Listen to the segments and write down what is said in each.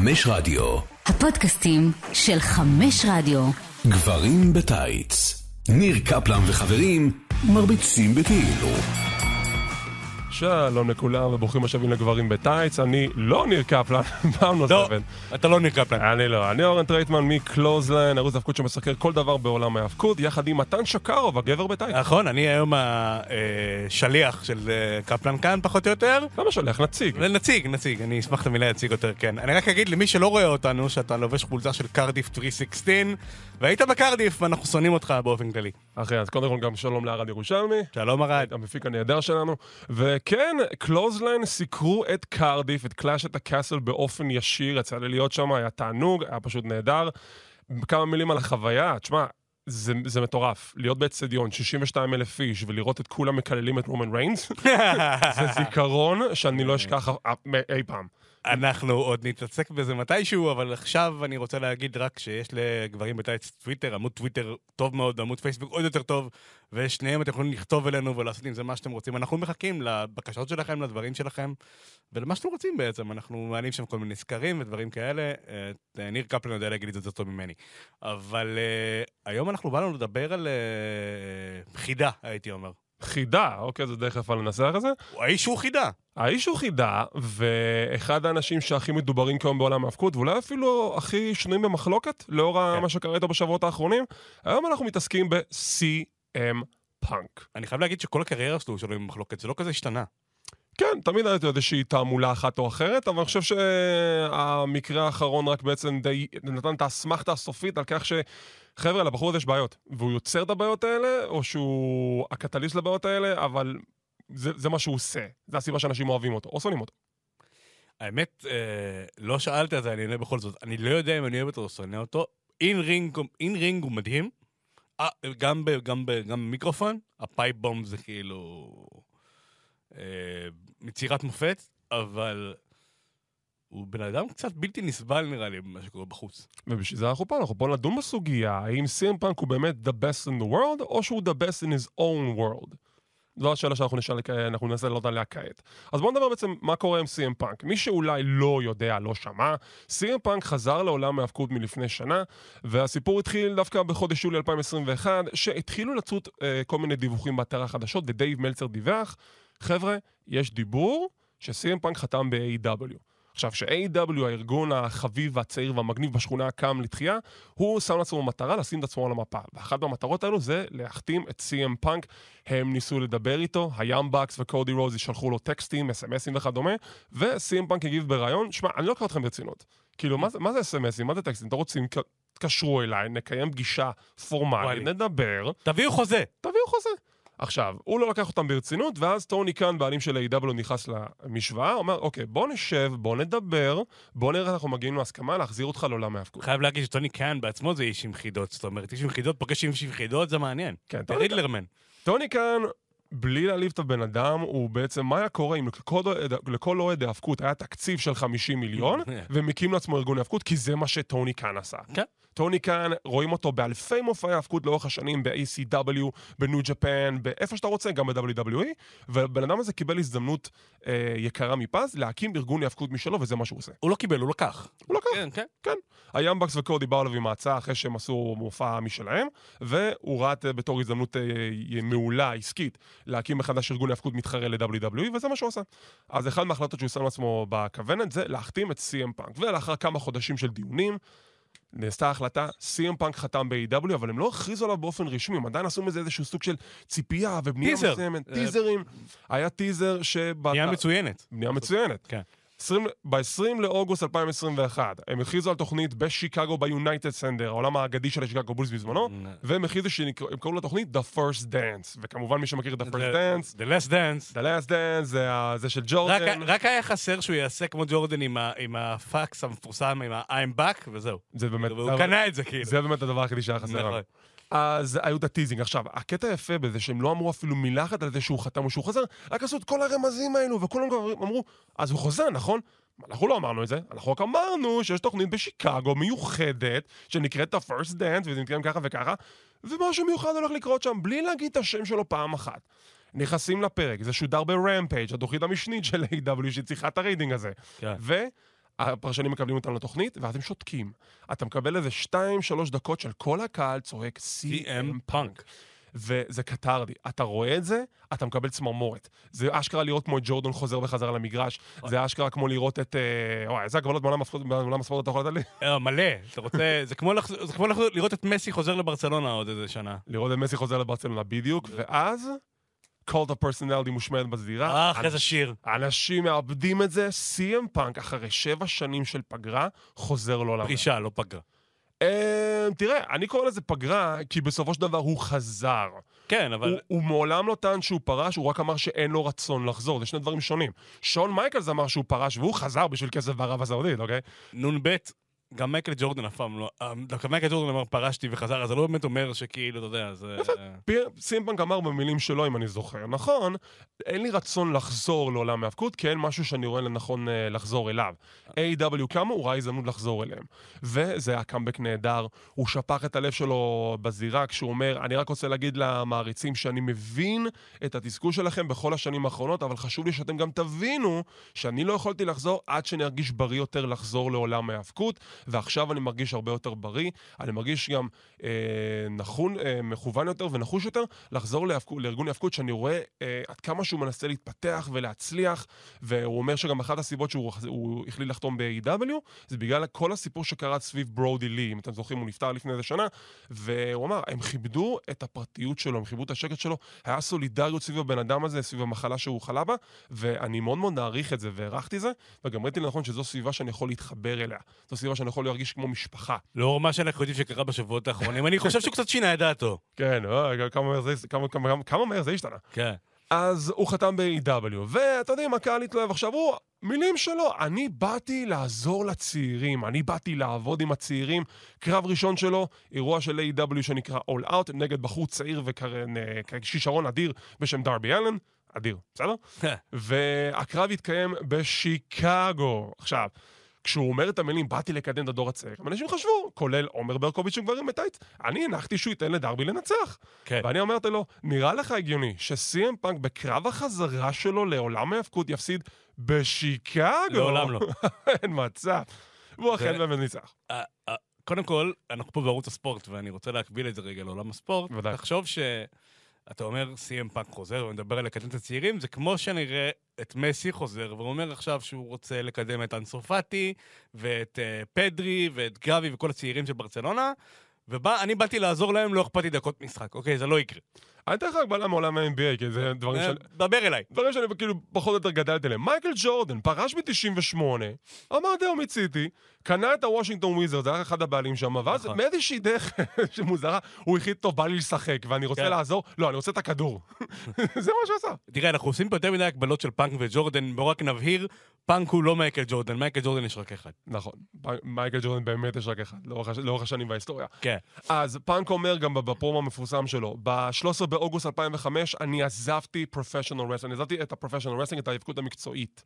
חמש רדיו. הפודקאסטים של חמש רדיו. גברים בטייץ. ניר קפלן וחברים מרביצים בכאילו. שלום לכולם וברוכים השבים לגברים בטייץ, אני לא ניר קפלן, פעם לא, נוספת. אתה לא ניר קפלן. אני לא, אני אורן טרייטמן מקלוזליין, ערוץ האבקות שמסקר כל דבר בעולם ההאבקות, יחד עם מתן שקרוב, הגבר בטייץ. נכון, אני היום השליח של אה, קפלן כאן, פחות או יותר. למה שולח? נציג. נציג, נציג, אני אשמח את המילה להציג יותר, כן. אני רק אגיד למי שלא רואה אותנו, שאתה לובש חולצה של קרדיף 316, והיית בקרדיף, ואנחנו שונאים אותך באופן כללי. אחי, אז קודם כל גם שלום לארד ירושלמי. שלום ארד. המפיק הנהדר שלנו. וכן, קלוזליין סיקרו את קרדיף, את Clash at the Castle באופן ישיר, יצא לי להיות שם, היה תענוג, היה פשוט נהדר. כמה מילים על החוויה, תשמע, זה, זה מטורף. להיות באצטדיון, 62 אלף איש, ולראות את כולם מקללים את רומן ריינס, זה זיכרון שאני לא אשכח אי פעם. אנחנו עוד נתעסק בזה מתישהו, אבל עכשיו אני רוצה להגיד רק שיש לגברים בטייץ טוויטר, עמוד טוויטר טוב מאוד, עמוד פייסבוק עוד יותר טוב, ושניהם אתם יכולים לכתוב אלינו ולעשות עם זה מה שאתם רוצים. אנחנו מחכים לבקשות שלכם, לדברים שלכם, ולמה שאתם רוצים בעצם. אנחנו מעלים שם כל מיני סקרים ודברים כאלה. אה, ניר קפלן יודע להגיד את זה יותר טוב ממני. אבל אה, היום אנחנו באנו לדבר על אה, חידה, הייתי אומר. חידה, אוקיי, זה דרך יפה לנסח את זה. האיש הוא חידה. האיש הוא חידה, ואחד האנשים שהכי מדוברים כיום בעולם ההאבקות, ואולי אפילו הכי שנויים במחלוקת, לאור כן. מה שקרה איתו בשבועות האחרונים, היום אנחנו מתעסקים ב-CM פאנק. אני חייב להגיד שכל הקריירה שלו שלו עם מחלוקת, זה לא כזה השתנה. כן, תמיד הייתה איזושהי תעמולה אחת או אחרת, אבל אני חושב שהמקרה האחרון רק בעצם די נתן את האסמכתה הסופית על כך ש... חבר'ה, לבחור הזה יש בעיות, והוא יוצר את הבעיות האלה, או שהוא הקטליסט לבעיות האלה, אבל זה, זה מה שהוא עושה. זה הסיבה שאנשים אוהבים אותו, או שונאים אותו. האמת, אה, לא על זה, אני אענה בכל זאת. אני לא יודע אם אני אוהב אותו או שונא אותו. in ring, in ring הוא מדהים. אה, גם, ב, גם, ב, גם במיקרופון, ה pipe bomb זה כאילו... אה, יצירת מופת, אבל... הוא בן אדם קצת בלתי נסבל נראה לי במה שקורה בחוץ. ובשביל זה אנחנו פה, אנחנו פה לדון בסוגיה, האם סי.אם פאנק הוא באמת the best in the world, או שהוא the best in his own world. זו השאלה שאנחנו נשאל, אנחנו ננסה לענות עליה כעת. אז בואו נדבר בעצם מה קורה עם סי.אם פאנק. מי שאולי לא יודע, לא שמע, סי.אם פאנק חזר לעולם ההאבקות מלפני שנה, והסיפור התחיל דווקא בחודש יולי 2021, שהתחילו לצוץ אה, כל מיני דיווחים באתר החדשות, ודייב מלצר דיווח, חבר'ה, יש דיבור שסי.אם פאנק חתם ב-AEW. עכשיו, ש-AEW, הארגון החביב והצעיר והמגניב בשכונה, קם לתחייה, הוא שם לעצמו מטרה לשים את עצמו על המפה. ואחת מהמטרות האלו זה להחתים את CM פאנק. הם ניסו לדבר איתו, היאנג באקס וקודי רודס שלחו לו טקסטים, אס.אם.אסים וכדומה, ו-CM פאנק הגיב בראיון, שמע, אני לא אקח אתכם ברצינות. כאילו, מה זה- מה זה אס.אם.אסים? מה זה טקסטים? אתם רוצים, תתקשרו אליי, נקיים פגישה פורמלית. נדבר, תביאו חוזה. תביאו חוזה. עכשיו, הוא לא לקח אותם ברצינות, ואז טוני קאן, בעלים של AEW נכנס למשוואה, אומר, אוקיי, בוא נשב, בוא נדבר, בוא נראה איך אנחנו מגיעים להסכמה להחזיר אותך לעולם ההאבקות. חייב להגיד שטוני קאן בעצמו זה איש עם חידות, זאת אומרת, איש עם חידות פוגש איש עם חידות, זה מעניין. כן, טוני קאן- Riddler man. טוני קאן, בלי להעליב את הבן אדם, הוא בעצם, מה היה קורה אם לכל אוהד- לכל אוהד האבקות היה תקציב של 50 מיליון, ומקים לעצמו ארגון האבקות, כי זה מה שטוני קאן עשה. כן. טוני קאן, רואים אותו באלפי מופעי האבקות לאורך השנים, ב-ACW, בניו ג'פן, באיפה שאתה רוצה, גם ב-WWE, והבן אדם הזה קיבל הזדמנות אה, יקרה מפז להקים ארגון האבקות משלו, וזה מה שהוא עושה. הוא לא קיבל, הוא לקח. הוא לקח. כן, כן. כן. היאמבקס וקודי באו אליו עם ההצעה אחרי שהם עשו מופע משלהם, והוא ראה את זה בתור הזדמנות אה, מעולה, עסקית, להקים מחדש ארגון האבקות מתחרה ל-WWE, וזה מה שהוא עשה. אז אחד מההחלטות שהוא שם לעצמו בכוונת זה להחתים את CM פאנק. ולאחר כמה חודשים של דיונים, נעשתה החלטה, CM פאנק חתם ב-AEW, אבל הם לא הכריזו עליו באופן רשמי, הם עדיין עשו מזה איזשהו סוג של ציפייה ובנייה טיזר. מסוימת, אה, טיזרים. היה טיזר שבא... בנייה מצוינת. בנייה מצוינת. כן. ב-20 לאוגוסט 2021, הם הכריזו על תוכנית בשיקגו ביונייטד סנטר, העולם האגדי של השיקגו בולס בזמנו, והם הכריזו שהם קראו לתוכנית The First Dance, וכמובן מי שמכיר את The First Dance, The Last Dance. The Last Dance, זה זה של רק, ג'ורדן, רק היה חסר שהוא יעשה כמו ג'ורדן עם, ה, עם הפקס המפורסם, עם ה-I'm back, וזהו. זה באמת, והוא קנה את זה כאילו. זה באמת הדבר היחידי שהיה חסר. אז היו את הטיזינג. עכשיו, הקטע היפה בזה שהם לא אמרו אפילו מילה אחת על זה שהוא חתם או שהוא חזר, רק עשו את כל הרמזים האלו, וכולם כבר אמרו, אז הוא חוזר, נכון? אנחנו לא אמרנו את זה, אנחנו רק אמרנו שיש תוכנית בשיקגו מיוחדת, שנקראת The First Dance, וזה מתקיים ככה וככה, ומשהו מיוחד הולך לקרות שם, בלי להגיד את השם שלו פעם אחת. נכנסים לפרק, זה שודר ברמפייג', התוכנית המשנית של A.W. שצריכה את הרייטינג הזה. כן. ו... הפרשנים מקבלים אותם לתוכנית, ואז הם שותקים. אתה מקבל איזה 2-3 דקות של כל הקהל צועק CM פאנק. וזה קטרדי. אתה רואה את זה, אתה מקבל צמרמורת. זה אשכרה לראות כמו את ג'ורדון חוזר בחזרה למגרש, זה אשכרה כמו לראות את... אה, וואי, איזה הגבלות בעולם הספורט אתה יכול לתת לי? אה, מלא. אתה רוצה... זה כמו לראות את מסי חוזר לברצלונה עוד איזה שנה. לראות את מסי חוזר לברצלונה בדיוק, ואז... of personality מושמעת בזירה. אה, אחרי זה שיר. אנשים מאבדים את זה, CM פאנק, אחרי שבע שנים של פגרה, חוזר לעולם. פרישה, לא פגרה. אה, תראה, אני קורא לזה פגרה, כי בסופו של דבר הוא חזר. כן, אבל... הוא, הוא מעולם לא טען שהוא פרש, הוא רק אמר שאין לו רצון לחזור, זה שני דברים שונים. שון מייקלס אמר שהוא פרש, והוא חזר בשביל כסף בערב הסעודית, אוקיי? נ"ב, גם מייקל ג'ורדן אף פעם לא... אה, דווקא מייקל ג'ורדן אמר פרשתי וחזר, אז זה לא באמת אומר שכאילו, אתה יודע, זה... סימפנק אמר במילים שלו, אם אני זוכר, נכון, אין לי רצון לחזור לעולם ההאבקות, כי אין משהו שאני רואה לנכון אה, לחזור אליו. A.W. קמה, הוא ראה הזדמנות לחזור אליהם. וזה היה קאמבק נהדר, הוא שפך את הלב שלו בזירה כשהוא אומר, אני רק רוצה להגיד למעריצים שאני מבין את התסכול שלכם בכל השנים האחרונות, אבל חשוב לי שאתם גם תבינו שאני לא יכולתי לחזור עד שאני ארגיש בריא יותר לחזור לעולם ההאבקות, ועכשיו אני מרגיש הרבה יותר בריא, אני מרגיש גם אה, נכון, אה, מכוון יותר ונחוש יותר לחזור להאבקו, לארגון ההאבקות, שאני רואה אה, עד כמה שהוא מנסה להתפתח ולהצליח, והוא אומר שגם אחת הסיבות שהוא הוא החליט לחתום ב-AW, זה בגלל כל הסיפור שקרה סביב ברודי לי, אם אתם זוכרים, הוא נפטר לפני איזה שנה, והוא אמר, הם כיבדו את הפרטיות שלו, הם כיבדו את השקט שלו, היה סולידריות סביב הבן אדם הזה, סביב המחלה שהוא חלה בה, ואני מאוד מאוד מעריך את זה, והערכתי זה, וגם ראיתי לנכון שזו סביבה שאני יכול להתחבר אליה. זו סביבה שאני יכול להרגיש כמו משפחה. לאור מה שאנחנו יודעים שקרה בשבועות האחרונים, אני חושב שהוא קצת שינה את דעתו. כן, אוי, כמה מהר זה, השתנה. כן. אז הוא חתם ב-AW, ואתה יודעים, הקהל התלהב. עכשיו הוא, מילים שלו, אני באתי לעזור לצעירים, אני באתי לעבוד עם הצעירים. קרב ראשון שלו, אירוע של A.W. שנקרא All Out, נגד בחור צעיר וכישרון אדיר בשם דרבי אלן. אדיר, בסדר? והקרב התקיים בשיקגו. עכשיו, כשהוא אומר את המילים, באתי לקדם את הדור הצעיר, אנשים חשבו, כולל עומר ברקוביץ' וגברים בטייץ, אני הנחתי שהוא ייתן לדרבי לנצח. כן. ואני אמרתי לו, נראה לך הגיוני שסי.אם פאנק בקרב החזרה שלו לעולם ההאבקות יפסיד בשיקגו? לעולם לא. אין מצב. והוא אכן באמת ניצח. קודם כל, אנחנו פה בערוץ הספורט, ואני רוצה להקביל את זה רגע לעולם הספורט. ודאי. תחשוב שאתה אומר סי.אם פאנק חוזר ומדבר על לקדם את הצעירים, זה כמו שנראה את מסי חוזר, והוא אומר עכשיו שהוא רוצה לקדם את אנסופטי, ואת אה, פדרי, ואת גבי, וכל הצעירים של ברצלונה, ואני באתי לעזור להם, לא אכפת לי דקות משחק. אוקיי, זה לא יקרה. אני אתן לך הגבלה מעולם ה-NBA, כי זה דברים אה, של... דבר אליי. דברים שאני כאילו פחות או יותר גדלתי עליהם. מייקל ג'ורדן פרש ב-98, אמר זהו מיציתי, קנה את הוושינגטון וויזרד, זה היה אחד הבעלים שם, ואז נכון. מאיזושהי דרך שמוזרה, הוא החליט, טוב, בא לי לשחק, ואני רוצה כן. לעזור, לא, אני רוצה את הכדור. זה מה שהוא עשה. תראה, אנחנו עושים פה יותר מדי הקבלות של פאנק וג'ורדן, בואו רק נבהיר, פאנק הוא לא מייקל ג'ורדן, מייקל ג'ורדן יש רק אחד. נכון, מייקל ג'ורדן באמת יש רק אחד, לאורך הש- לאורך השנים בהיסטוריה. כן. אז פאנק אומר גם בפרומו המפורסם שלו, ב-13 באוגוסט 2005 אני עזבתי professional אני עזבתי את ה professional wrestling, את ההיאבקות המקצועית.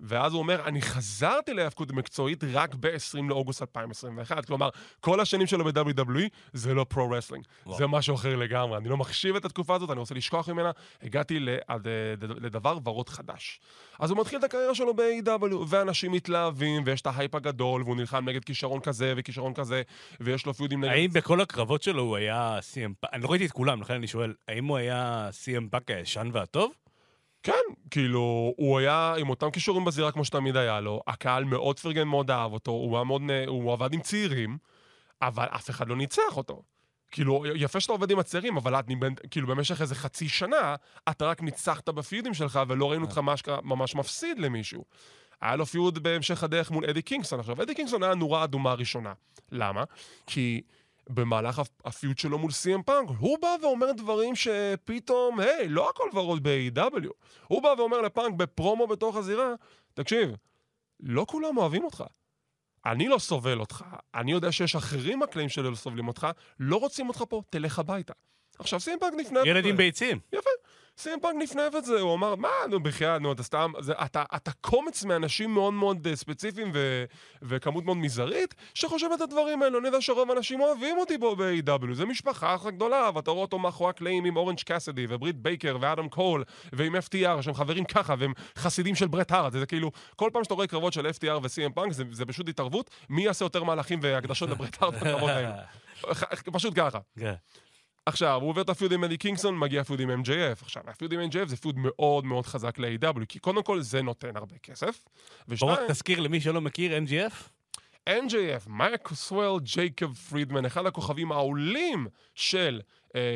ואז הוא אומר, אני חזרתי להיאבקות המקצועית רק ב-20 לאוגוסט 2021. כלומר, כל השנים שלו ב-WWE זה לא pro wrestling. זה משהו אחר לגמרי. אני לא מחשיב את התקופה הזאת, אני רוצה לשכוח ממנה. הגעתי לעד- לדבר ורוד חדש. אז הוא מתחיל את הקריירה שלו ב-AEW, ואנשים מתלהבים, ויש את ההייפ הגדול, והוא נלחם נגד כישרון כזה וכישרון כזה, ויש לו פיודים נגד... האם בכל הקרבות שלו הוא היה פאנק? אני לא ראיתי את כולם, לכן אני שואל, האם הוא היה פאנק הישן והטוב? כן, כאילו, הוא היה עם אותם כישורים בזירה כמו שתמיד היה לו, הקהל מאוד פרגן, מאוד אהב אותו, הוא, מאוד, הוא עבד עם צעירים, אבל אף אחד לא ניצח אותו. כאילו, יפה שאתה עובד עם הצעירים, אבל את, כאילו, במשך איזה חצי שנה, אתה רק ניצחת בפיודים שלך, ולא ראינו אותך ממש, ממש מפסיד למישהו. היה לו feud בהמשך הדרך מול אדי קינגסטון. עכשיו, אדי קינגסטון היה נורה אדומה ראשונה. למה? כי במהלך הפ- ה feud שלו מול סי.אם פאנק, הוא בא ואומר דברים שפתאום, היי, לא הכל ורוד ב-AEW. הוא בא ואומר לפאנק בפרומו בתוך הזירה, תקשיב, לא כולם אוהבים אותך. אני לא סובל אותך, אני יודע שיש אחרים מאחורי הקלעים שלא סובלים אותך, לא רוצים אותך פה, תלך הביתה. עכשיו, סי.אם פאנק נפנף את זה. ילדים ביצים. יפה. סי.אם פאנק נפנף את זה, הוא אמר, מה, נו, בחייאת, נו, אתה סתם, זה, אתה, אתה קומץ מאנשים מאוד מאוד אה, ספציפיים ו, וכמות מאוד מזערית, שחושב את הדברים האלו. אני יודע שרוב האנשים אוהבים אותי פה ב-AEW, זה משפחה אחת גדולה, ואתה רואה אותו מאחורי הקלעים עם אורנג' קאסידי, וברית בייקר, ואדם קול, ועם FTR, שהם חברים ככה, והם חסידים של ברט הארט, זה כאילו, כל פעם שאתה רואה קרבות של FTR ו-CM פאנק, זה, זה פשוט התערבות, מי יעשה יותר מהלכים והקדשות לברט הארט בקרבות האלו. פשוט ככה. עכשיו, הוא עובר את ה feud עם אדי קינגסטון, מגיע ה feud עם MJF. עכשיו, ה feud עם MJF זה feud מאוד מאוד חזק ל-AEW, כי קודם כל זה נותן הרבה כסף. בוא ושניים, רק תזכיר למי שלא מכיר, MJF? MJF, מקסוול ג'ייקוב פרידמן, אחד הכוכבים העולים של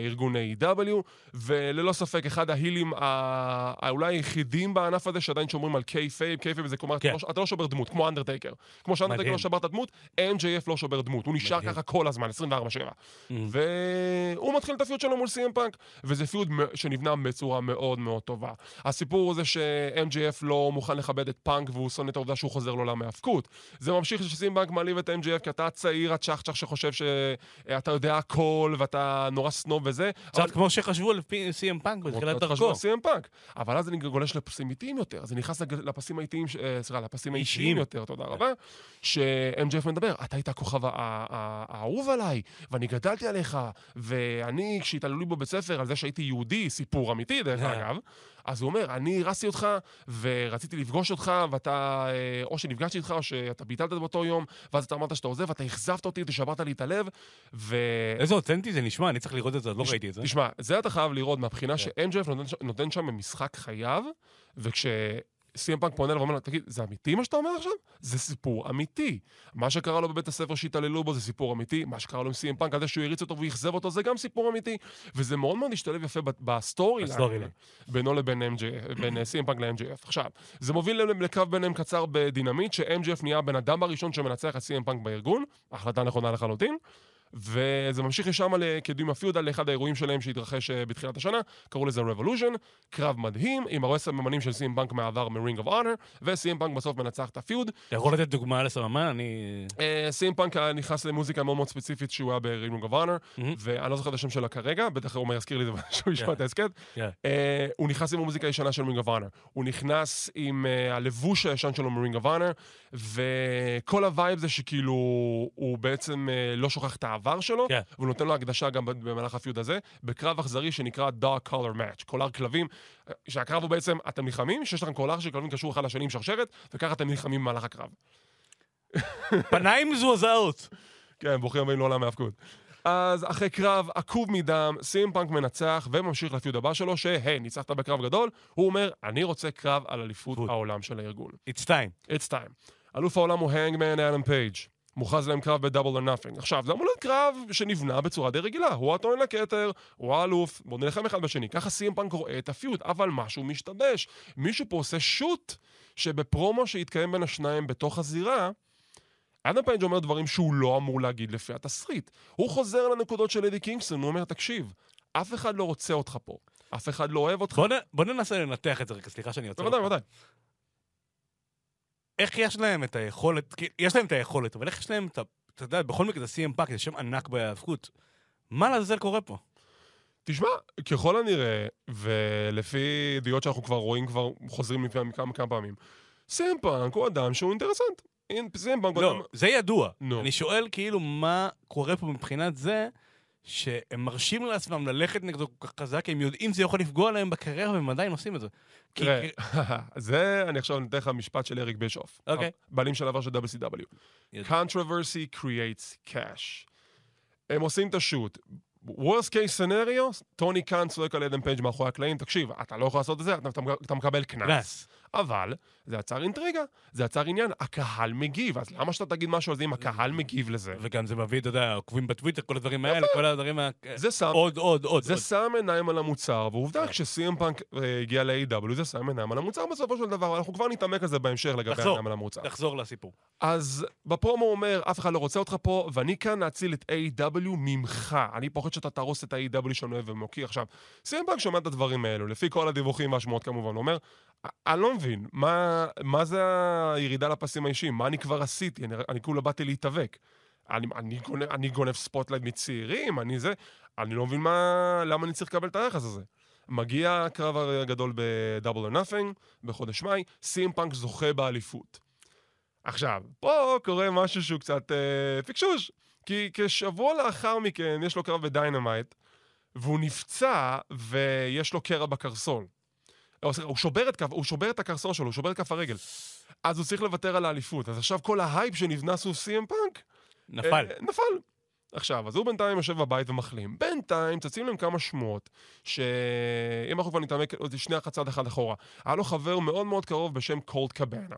ארגון AEW, וללא ספק אחד ההילים האולי היחידים בענף הזה שעדיין שומרים על kayfabe, kayfabe זה כלומר, כן. אתה, לא, אתה לא שובר דמות, כמו אנדרטייקר. כמו שאנדרטייקר. לא שבר את הדמות, MJF לא שובר דמות, הוא נשאר מדהים. ככה כל הזמן, 24-7. Mm. והוא מתחיל את ה feud שלו מול סי.אם פאנק, וזה feud מ- שנבנה בצורה מאוד מאוד טובה. הסיפור הוא זה ש-MJF לא מוכן לכבד את פאנק והוא שונא את העובדה שהוא חוזר לעולם ההאבקות. זה ממשיך שסי.אם פאנק מעליב את MJF כי אתה הצעיר הצ'חצ'ח שחושב שאתה יודע הכל ואתה נורא סנוב וזה. קצת כמו שחשבו על CM פאנק בתחילת דרכו. סי.אם פאנק. אבל אז אני גולש לפסים איטיים יותר, אז אני נכנס לפסים האיטיים, אה, סליחה, לפסים האישיים אישיים. יותר, תודה רבה, ש-MJF מדבר, אתה היית הכוכב האהוב עליי, ואני גדלתי עליך, ואני, כשהתעללו לי בבית ספר על זה שהייתי יהודי, סיפור אמיתי דרך אה. אגב, אז הוא אומר, אני הרסתי אותך, ורציתי לפגוש אותך, ואתה, אה, או שנפגשתי איתך, או שאתה ביטלת באותו יום, ואז אתה אמרת שאתה עוזב, ואתה אכזבת אותי, אתה שברת לי את הלב, ו... איזה אותנטי זה נשמע, אני צריך לראות את זה, עוד לא ראיתי את זה. תשמע, זה אתה חייב לראות מהבחינה כן. ש-MJF נותן, שם משחק חייו, וכש-CM פאנק פונה אליו ואומר לו, תגיד, זה אמיתי מה שאתה אומר עכשיו? זה סיפור אמיתי. מה שקרה לו בבית הספר שהתעללו בו זה סיפור אמיתי, מה שקרה לו עם CM פאנק על זה שהוא הריץ אותו ואכזב אותו זה גם סיפור אמיתי, וזה מאוד מאוד השתלב יפה ב storyline בינו לבין בין אה, פאנק ל-MJF. עכשיו, זה מוביל לקרב ביניהם קצר בדינמיט, ש-MJF נהיה הבן אדם הראשון שמנצח את CM פאנק בארגון, החלטה נכונה לחלוטין. וזה ממשיך עם אה, קידום ה feud על אחד האירועים שלהם שהתרחש אה, בתחילת השנה, קראו לזה Revolution, קרב מדהים, עם הרבה סממנים של סי.אם פאנק מהעבר מ-Ring of Honor, וסי.אם פאנק בסוף מנצח את ה-feud. אתה יכול לתת דוגמה לסממן? אני... אה, סי.אם פאנק היה נכנס למוזיקה מאוד מאוד ספציפית שהוא היה ב-Ring of Honor. ואני לא זוכר את השם שלה כרגע, בטח הוא יזכיר לי את זה כשהוא ישמע. את ההסכת. אה, הוא נכנס עם המוזיקה הישנה של Ring of Honor, הוא נכנס עם אה, הלבוש הישן שלו מ-Ring of Honor, וכל ה-vibe זה שכאילו הוא בעצם אה, לא שוכח את העבר שלו, כן. והוא נותן לו הקדשה גם במהלך ה-feud הזה, בקרב אכזרי שנקרא Dog Collar Match, קולר כלבים, אה, שהקרב הוא בעצם, אתם נלחמים, שיש לכם קולר של כלבים קשור אחד לשני עם שרשרת, וככה אתם נלחמים במהלך הקרב. פניים מזועזעות. כן, ברוכים הבאים לעולם ההאבקות. אז אחרי קרב עקוב מדם, סי.אם פאנק מנצח וממשיך ל-feud הבא שלו, שהי, ניצחת בקרב גדול, הוא אומר, אני רוצה קרב על אליפות. העולם של הארגון. It's time. It's time. אלוף העולם הוא Hangman אדם פייג'. מוכרז להם קרב ב-Double or Nothing. עכשיו, זה אמור להיות קרב שנבנה בצורה די רגילה. הוא הטוען לכתר, הוא האלוף, בואו נלחם אחד בשני. ככה סי.אם פאנק רואה את ה-feud, אבל משהו משתבש. מישהו פה עושה shoot שבפרומו שהתקיים בין השניים בתוך הזירה, אדם פייג' אומר דברים שהוא לא אמור להגיד לפי התסריט. הוא חוזר לנקודות של אדי קינגסטון, הוא אומר, תקשיב, אף אחד לא רוצה אותך פה. אף אחד לא אוהב אותך. בוא נ- בוא ננסה לנתח את זה רגע, סליחה שאני עוצר בוודאי, אותך. בוודאי. איך יש להם את היכולת, יש להם את היכולת, אבל איך יש להם את ה... אתה יודע, בכל מקרה זה CM פאנק, זה שם ענק בהיאבקות. מה לעזאזל קורה פה? תשמע, ככל הנראה, ולפי ידיעות שאנחנו כבר רואים, כבר חוזרים מכמה כמה, פעמים, סי.אם פאנק הוא אדם שהוא אינטרסנט. סי.אם פאנק הוא אדם... לא, זה ידוע. נו. אני שואל כאילו מה קורה פה מבחינת זה שהם מרשים לעצמם ללכת נגדו כל כך חזק, הם יודעים שזה יכול לפגוע להם בקריירה והם עדיין עושים את זה. תראה, זה, אני עכשיו נותן לך משפט של אריק בישוף. אוקיי. בעלים של עבר של WCW. Controversy creates cash. הם עושים את ה-shoot. worst case scenario, טוני קאן צועק על אדם פייג' מאחורי הקלעים, תקשיב, אתה לא יכול לעשות את זה, אתה, אתה, אתה מקבל קנס. אבל זה יצר אינטריגה, זה יצר עניין, הקהל מגיב, אז למה שאתה תגיד משהו על זה אם הקהל מגיב לזה? וגם זה מביא, אתה יודע, עוקבים בטוויטר, כל הדברים האלה, כל הדברים ה... זה שם, עוד, עוד, עוד. זה. שם עיניים על המוצר, ועובדה, כשסי.אם פאנק אה, הגיע ל-AEW, זה שם עיניים על המוצר בסופו של דבר, אנחנו כבר נתעמק על זה בהמשך לגבי תחזור. העיניים על המוצר. תחזור לסיפור. אז בפרומו הוא אומר, אף אחד לא רוצה אותך פה, ואני כאן להציל את AEW ממך. אני פוחד שאתה תהרוס את ה-AEW שאני אוהב ומוקיר. עכשיו, סי.אם פאנק שומע את הדברים האלו, לפי כל הדיווחים והשמועות כמובן, אומר, אני לא מבין, מה, מה זה הירידה לפסים האישיים? מה אני כבר עשיתי? אני, אני כולה באתי להתאבק. אני, אני, גונב, אני גונב spotlight מצעירים, אני זה, אני לא מבין מה, למה אני צריך לקבל את היחס הזה. מגיע הקרב הגדול ב-Double or Nothing בחודש מאי, סי.אם פאנק זוכה באליפות. עכשיו, פה קורה משהו שהוא קצת אה, פיקשוש, כי כשבוע לאחר מכן יש לו קרב ב-Dynamite, והוא נפצע ויש לו קרע בקרסול. הוא שובר את, הוא שובר את הקרסול שלו, הוא שובר את כף הרגל. אז הוא צריך לוותר על האליפות. אז עכשיו כל ה-hype שנבנה סביב סי.אם פאנק נפל. אה, נפל. עכשיו, אז הוא בינתיים יושב בבית ומחלים. בינתיים צצים להם כמה שמועות, שאם אנחנו כבר נתעמק עוד שנייה צעד אחד אחורה, היה לו חבר מאוד מאוד קרוב בשם קולט קבאנה.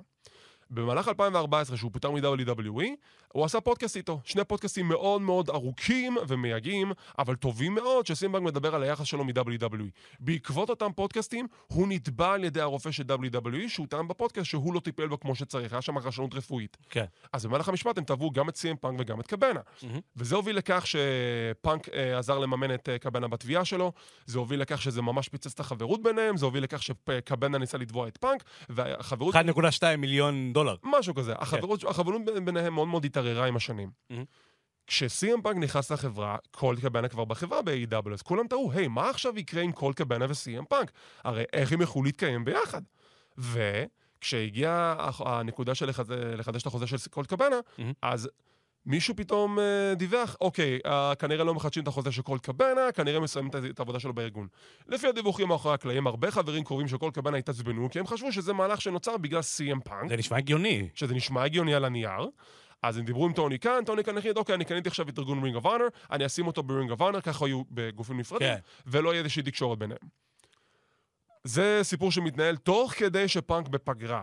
במהלך 2014, שהוא פוטר מ-WWE, הוא עשה פודקאסט איתו. שני פודקאסטים מאוד מאוד ארוכים ומייגעים, אבל טובים מאוד, שסי.אם פאנק מדבר על היחס שלו מ-WWE. בעקבות אותם פודקאסטים, הוא נתבע על ידי הרופא של WWE, שהוא טען בפודקאסט שהוא לא טיפל בו כמו שצריך, היה שם רשלנות רפואית. כן. אז במהלך המשפט הם תבעו גם את סי.אם פאנק וגם את קבנה. וזה הוביל לכך שפאנק אה, עזר לממן את אה, קבנה בתביעה שלו, זה הוביל לכך שזה ממש פיצץ את החברות ביניהם, זה הוביל לכך שקבנה ניסה לתבוע את פאנק, והחברות... 1.2 מיליון דולר. משהו כזה. החברות, החברות ביניהם מאוד מאוד התערערה עם השנים. כשסי.אם פאנק נכנס לחברה, קולט קבנה כבר בחברה ב-AEW, אז כולם תהו, היי, מה עכשיו יקרה עם קולט קבנה וסי.אם פאנק? הרי איך הם יכלו להתקיים ביחד? וכשהגיעה הנקודה של לחדש, לחדש את החוזה של קולט קבנה, מהמם. אז מישהו פתאום אה, דיווח, אוקיי, אה, כנראה לא מחדשים את החוזה של קולט קבנה, כנראה מסיימים את, את העבודה שלו בארגון. לפי הדיווחים מאחורי הקלעים, הרבה חברים קרובים של קולט קבנה התעצבנו, כי הם חשבו שזה מהלך שנוצר בגלל סי.אם פאנק. זה נשמע הגיוני. שזה נשמע הגיוני על הנייר. אז הם דיברו עם טוני קאן, טוני קאן החליט, אוקיי, אני קניתי עכשיו את ארגון Ring of Honor, אני אשים אותו ב-Ring of Honor, ככה יהיו בגופים נפרדים, כן. ולא יהיה איזושהי תקשורת ביניהם. זה סיפור שמתנהל תוך כדי שפאנק בפגרה.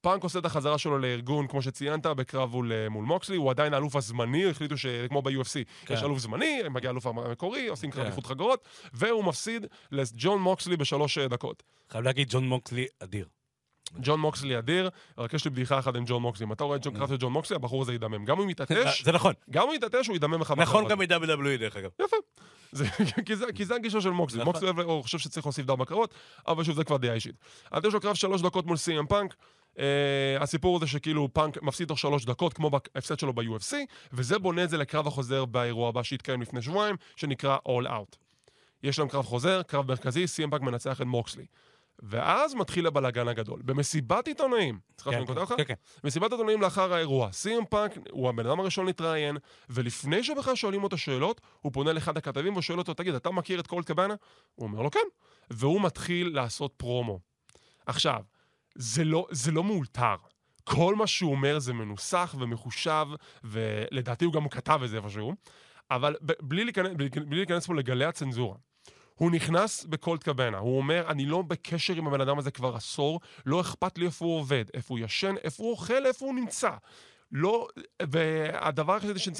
פאנק עושה את החזרה שלו לארגון, כמו שציינת, בקרב מול, אה, מול מוקסלי, הוא עדיין האלוף הזמני, החליטו שכמו ב-UFC, כן. יש אלוף זמני, מגיע האלוף המקורי, עושים קרב כן. איחוד חגורות, והוא מפסיד לג'ון מוקסלי בשלוש אה, דקות. חייב להגיד, ג'ון מוקסלי אדיר. ג'ון מוקסלי אדיר, רק יש לי בדיחה אחת עם ג'ון מוקסלי. אם אתה רואה את ג'ון קראפט של ג'ון מוקסלי, הבחור הזה ידמם. גם אם הוא יתעטש, זה נכון. גם אם הוא יתעטש, הוא ידמם לך. נכון גם מ-WWE דרך אגב. יפה. כי, זה, הגישה של מוקסלי. נכון. מוקסלי חושב שצריך להוסיף דם בקרבות, אבל שוב, זה כבר דעה אישית. אז יש לו קרב שלוש דקות מול סי.אם פאנק. אה, הסיפור זה שכאילו פאנק מפסיד תוך שלוש דקות, כמו בהפסד שלו ב-UFC, וזה בונה את זה לקרב החוזר באירוע הבא שהתקיים לפני שבועיים, שנקרא All Out. יש להם קרב חוזר, קרב מרכזי, סי.אם פאנק מנצח את מוקסלי. ואז מתחיל הבלאגן הגדול. במסיבת עיתונאים, סליחה שאני קוטע אותך? כן, כן. מסיבת עיתונאים לאחר האירוע, סי.אם פאנק הוא הבן אדם הראשון להתראיין, ולפני שבכלל שואלים אותו שאלות, הוא פונה לאחד הכתבים ושואל אותו, תגיד, אתה מכיר את קולט קבאנה? הוא אומר לו, כן. והוא מתחיל לעשות פרומו. עכשיו, זה לא, זה לא מאולתר. כל מה שהוא אומר זה מנוסח ומחושב, ולדעתי הוא גם כתב את זה איפשהו, אבל ב- בלי להיכנס, בלי, בלי להיכנס פה לגלי הצנזורה. הוא נכנס בקולט קבנה, הוא אומר, אני לא בקשר עם הבן אדם הזה כבר עשור, לא אכפת לי איפה הוא עובד, איפה הוא ישן, איפה הוא אוכל, איפה הוא נמצא. לא, והדבר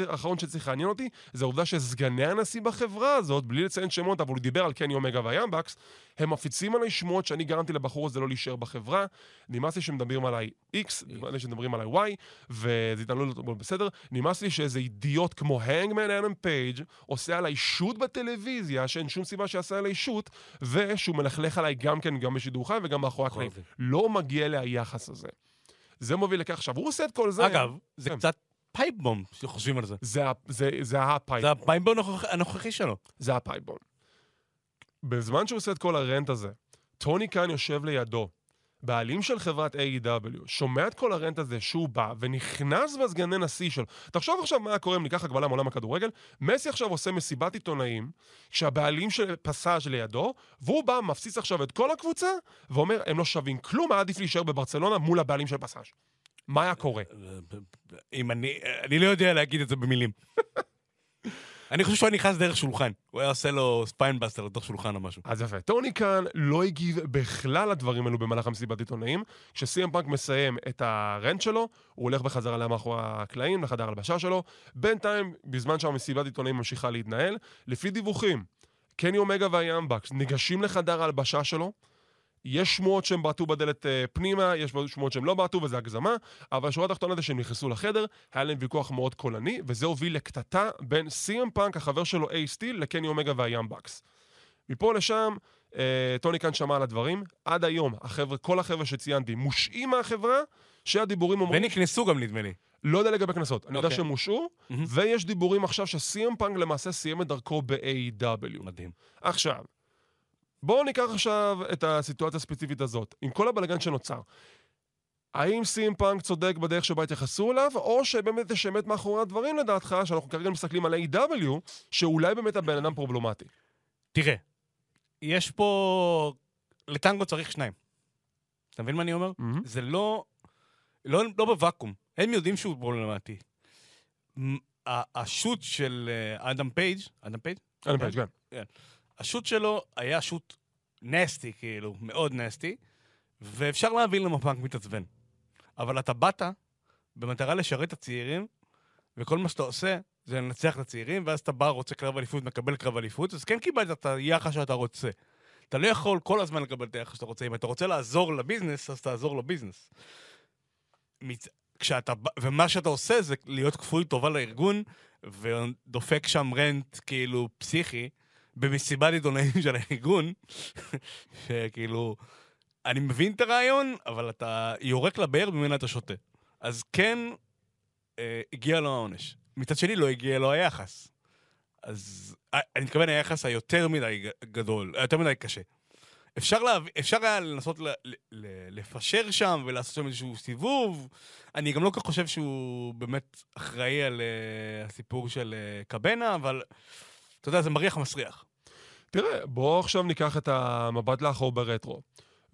האחרון שצריך לעניין אותי, זה העובדה שסגני הנשיא בחברה הזאת, בלי לציין שמות, אבל הוא דיבר על קני אומגה והיאמבקס, הם מפיצים עליי שמועות שאני גרמתי לבחור הזה לא להישאר בחברה. נמאס לי שמדברים עליי X, נמאס לי שמדברים עליי Y, וזה התנהלות לא בסדר. נמאס לי שאיזה אידיוט כמו הנגמן אדם פייג' עושה עליי shoot בטלוויזיה, שאין שום סיבה שיעשה עליי shoot, ושהוא מלכלך עליי גם כן, גם בשידור חי וגם מאחורי הקלעים. לא מגיע לי היחס הזה. זה מוביל לכך, עכשיו, הוא עושה את כל זה... אגב, זה כן. קצת pipe bomb, שחושבים על זה. זה, זה, זה ה pipe. זה ה pipe bomb הנוכח- הנוכחי שלו. זה הפייפבון. בזמן שהוא עושה את כל ה rant הזה, טוני קאן יושב לידו, בעלים של חברת A.E.W, שומע את כל ה rant הזה שהוא בא ונכנס בסגני נשיא שלו. תחשוב עכשיו מה קורה אם ניקח הקבלה מעולם הכדורגל, מסי עכשיו עושה מסיבת עיתונאים, כשהבעלים של פסז' לידו, והוא בא, מפציץ עכשיו את כל הקבוצה, ואומר, הם לא שווים כלום, היה עדיף להישאר בברצלונה מול הבעלים של פסז'. מה היה קורה? אם אני... אני לא יודע להגיד את זה במילים. אני חושב שהוא היה נכנס דרך שולחן. הוא היה עושה לו spinebuster לתוך שולחן או משהו. אז יפה. טוני קאן לא הגיב בכלל לדברים האלו במהלך המסיבת עיתונאים. כשסי.אם פאנק מסיים את ה rant שלו, הוא הולך בחזרה למאחורי הקלעים, לחדר הלבשה שלו. בינתיים, בזמן שהמסיבת עיתונאים ממשיכה להתנהל, לפי דיווחים, קני אומגה והיאנג באקס ניגשים לחדר ההלבשה שלו. יש שמועות שהם בעטו בדלת אה, פנימה, יש שמועות שהם לא בעטו וזה הגזמה, אבל השורה התחתונה זה שהם נכנסו לחדר, היה להם ויכוח מאוד קולני, וזה הוביל לקטטה בין סי.אם פאנק, החבר שלו אייס סטיל, לקני אומגה והיאנג באקס. מפה לשם, אה, טוני כאן שמע על הדברים. עד היום, החבר'ה, כל החבר'ה שציינתי, מושעים מהחברה, שהדיבורים אומרים... ונקנסו גם, נדמה לי. לא יודע לגבי קנסות. אני יודע. שהם הושעו, מהמם. ויש דיבורים עכשיו שסי.אם פאנק למעשה סיים את דרכו ב-AW. מדהים. עכשיו, בואו ניקח עכשיו את הסיטואציה הספציפית הזאת, עם כל הבלגן שנוצר. האם סים פאנק צודק בדרך שבה התייחסו אליו, או שבאמת יש אמת מאחורי הדברים לדעתך, שאנחנו כרגע מסתכלים על A.W, שאולי באמת הבן אדם פרובלמטי. תראה, יש פה... לטנגו צריך שניים. אתה מבין מה אני אומר? מהמם. זה לא... לא, לא בוואקום. הם יודעים שהוא פרובלמטי. מ- ה- ה shoot של אה, אדם פייג', אדם פייג'? הנגמן פייג', כן. ה shoot שלו היה shoot nasty, כאילו, מאוד nasty, ואפשר להבין למה פאנק מתעצבן. אבל אתה באת במטרה לשרת את הצעירים, וכל מה שאתה עושה זה לנצח את הצעירים, ואז אתה בא, רוצה קרב אליפות, מקבל קרב אליפות, אז כן קיבלת את היחס שאתה רוצה. אתה לא יכול כל הזמן לקבל את היחס שאתה רוצה. אם אתה רוצה לעזור לביזנס, אז תעזור לביזנס. מצ... כשאתה, ומה שאתה עושה זה להיות כפוי טובה לארגון, ודופק שם רנט כאילו פסיכי, במסיבת עיתונאים של הארגון, שכאילו, אני מבין את הרעיון, אבל אתה יורק לבאר ממנה אתה שותה. אז כן, אה, הגיע לו העונש. מצד שני, לא הגיע לו היחס. אז אה, אני מתכוון היחס היותר מדי גדול, יותר מדי קשה. אפשר, להב... אפשר היה לנסות ל... ל... ל- לפשר שם ולעשות שם איזשהו סיבוב. אני גם לא כל כך חושב שהוא באמת אחראי על uh, הסיפור של uh, קבנה, אבל אתה יודע, זה מריח מסריח. תראה, בואו עכשיו ניקח את המבט לאחור ברטרו.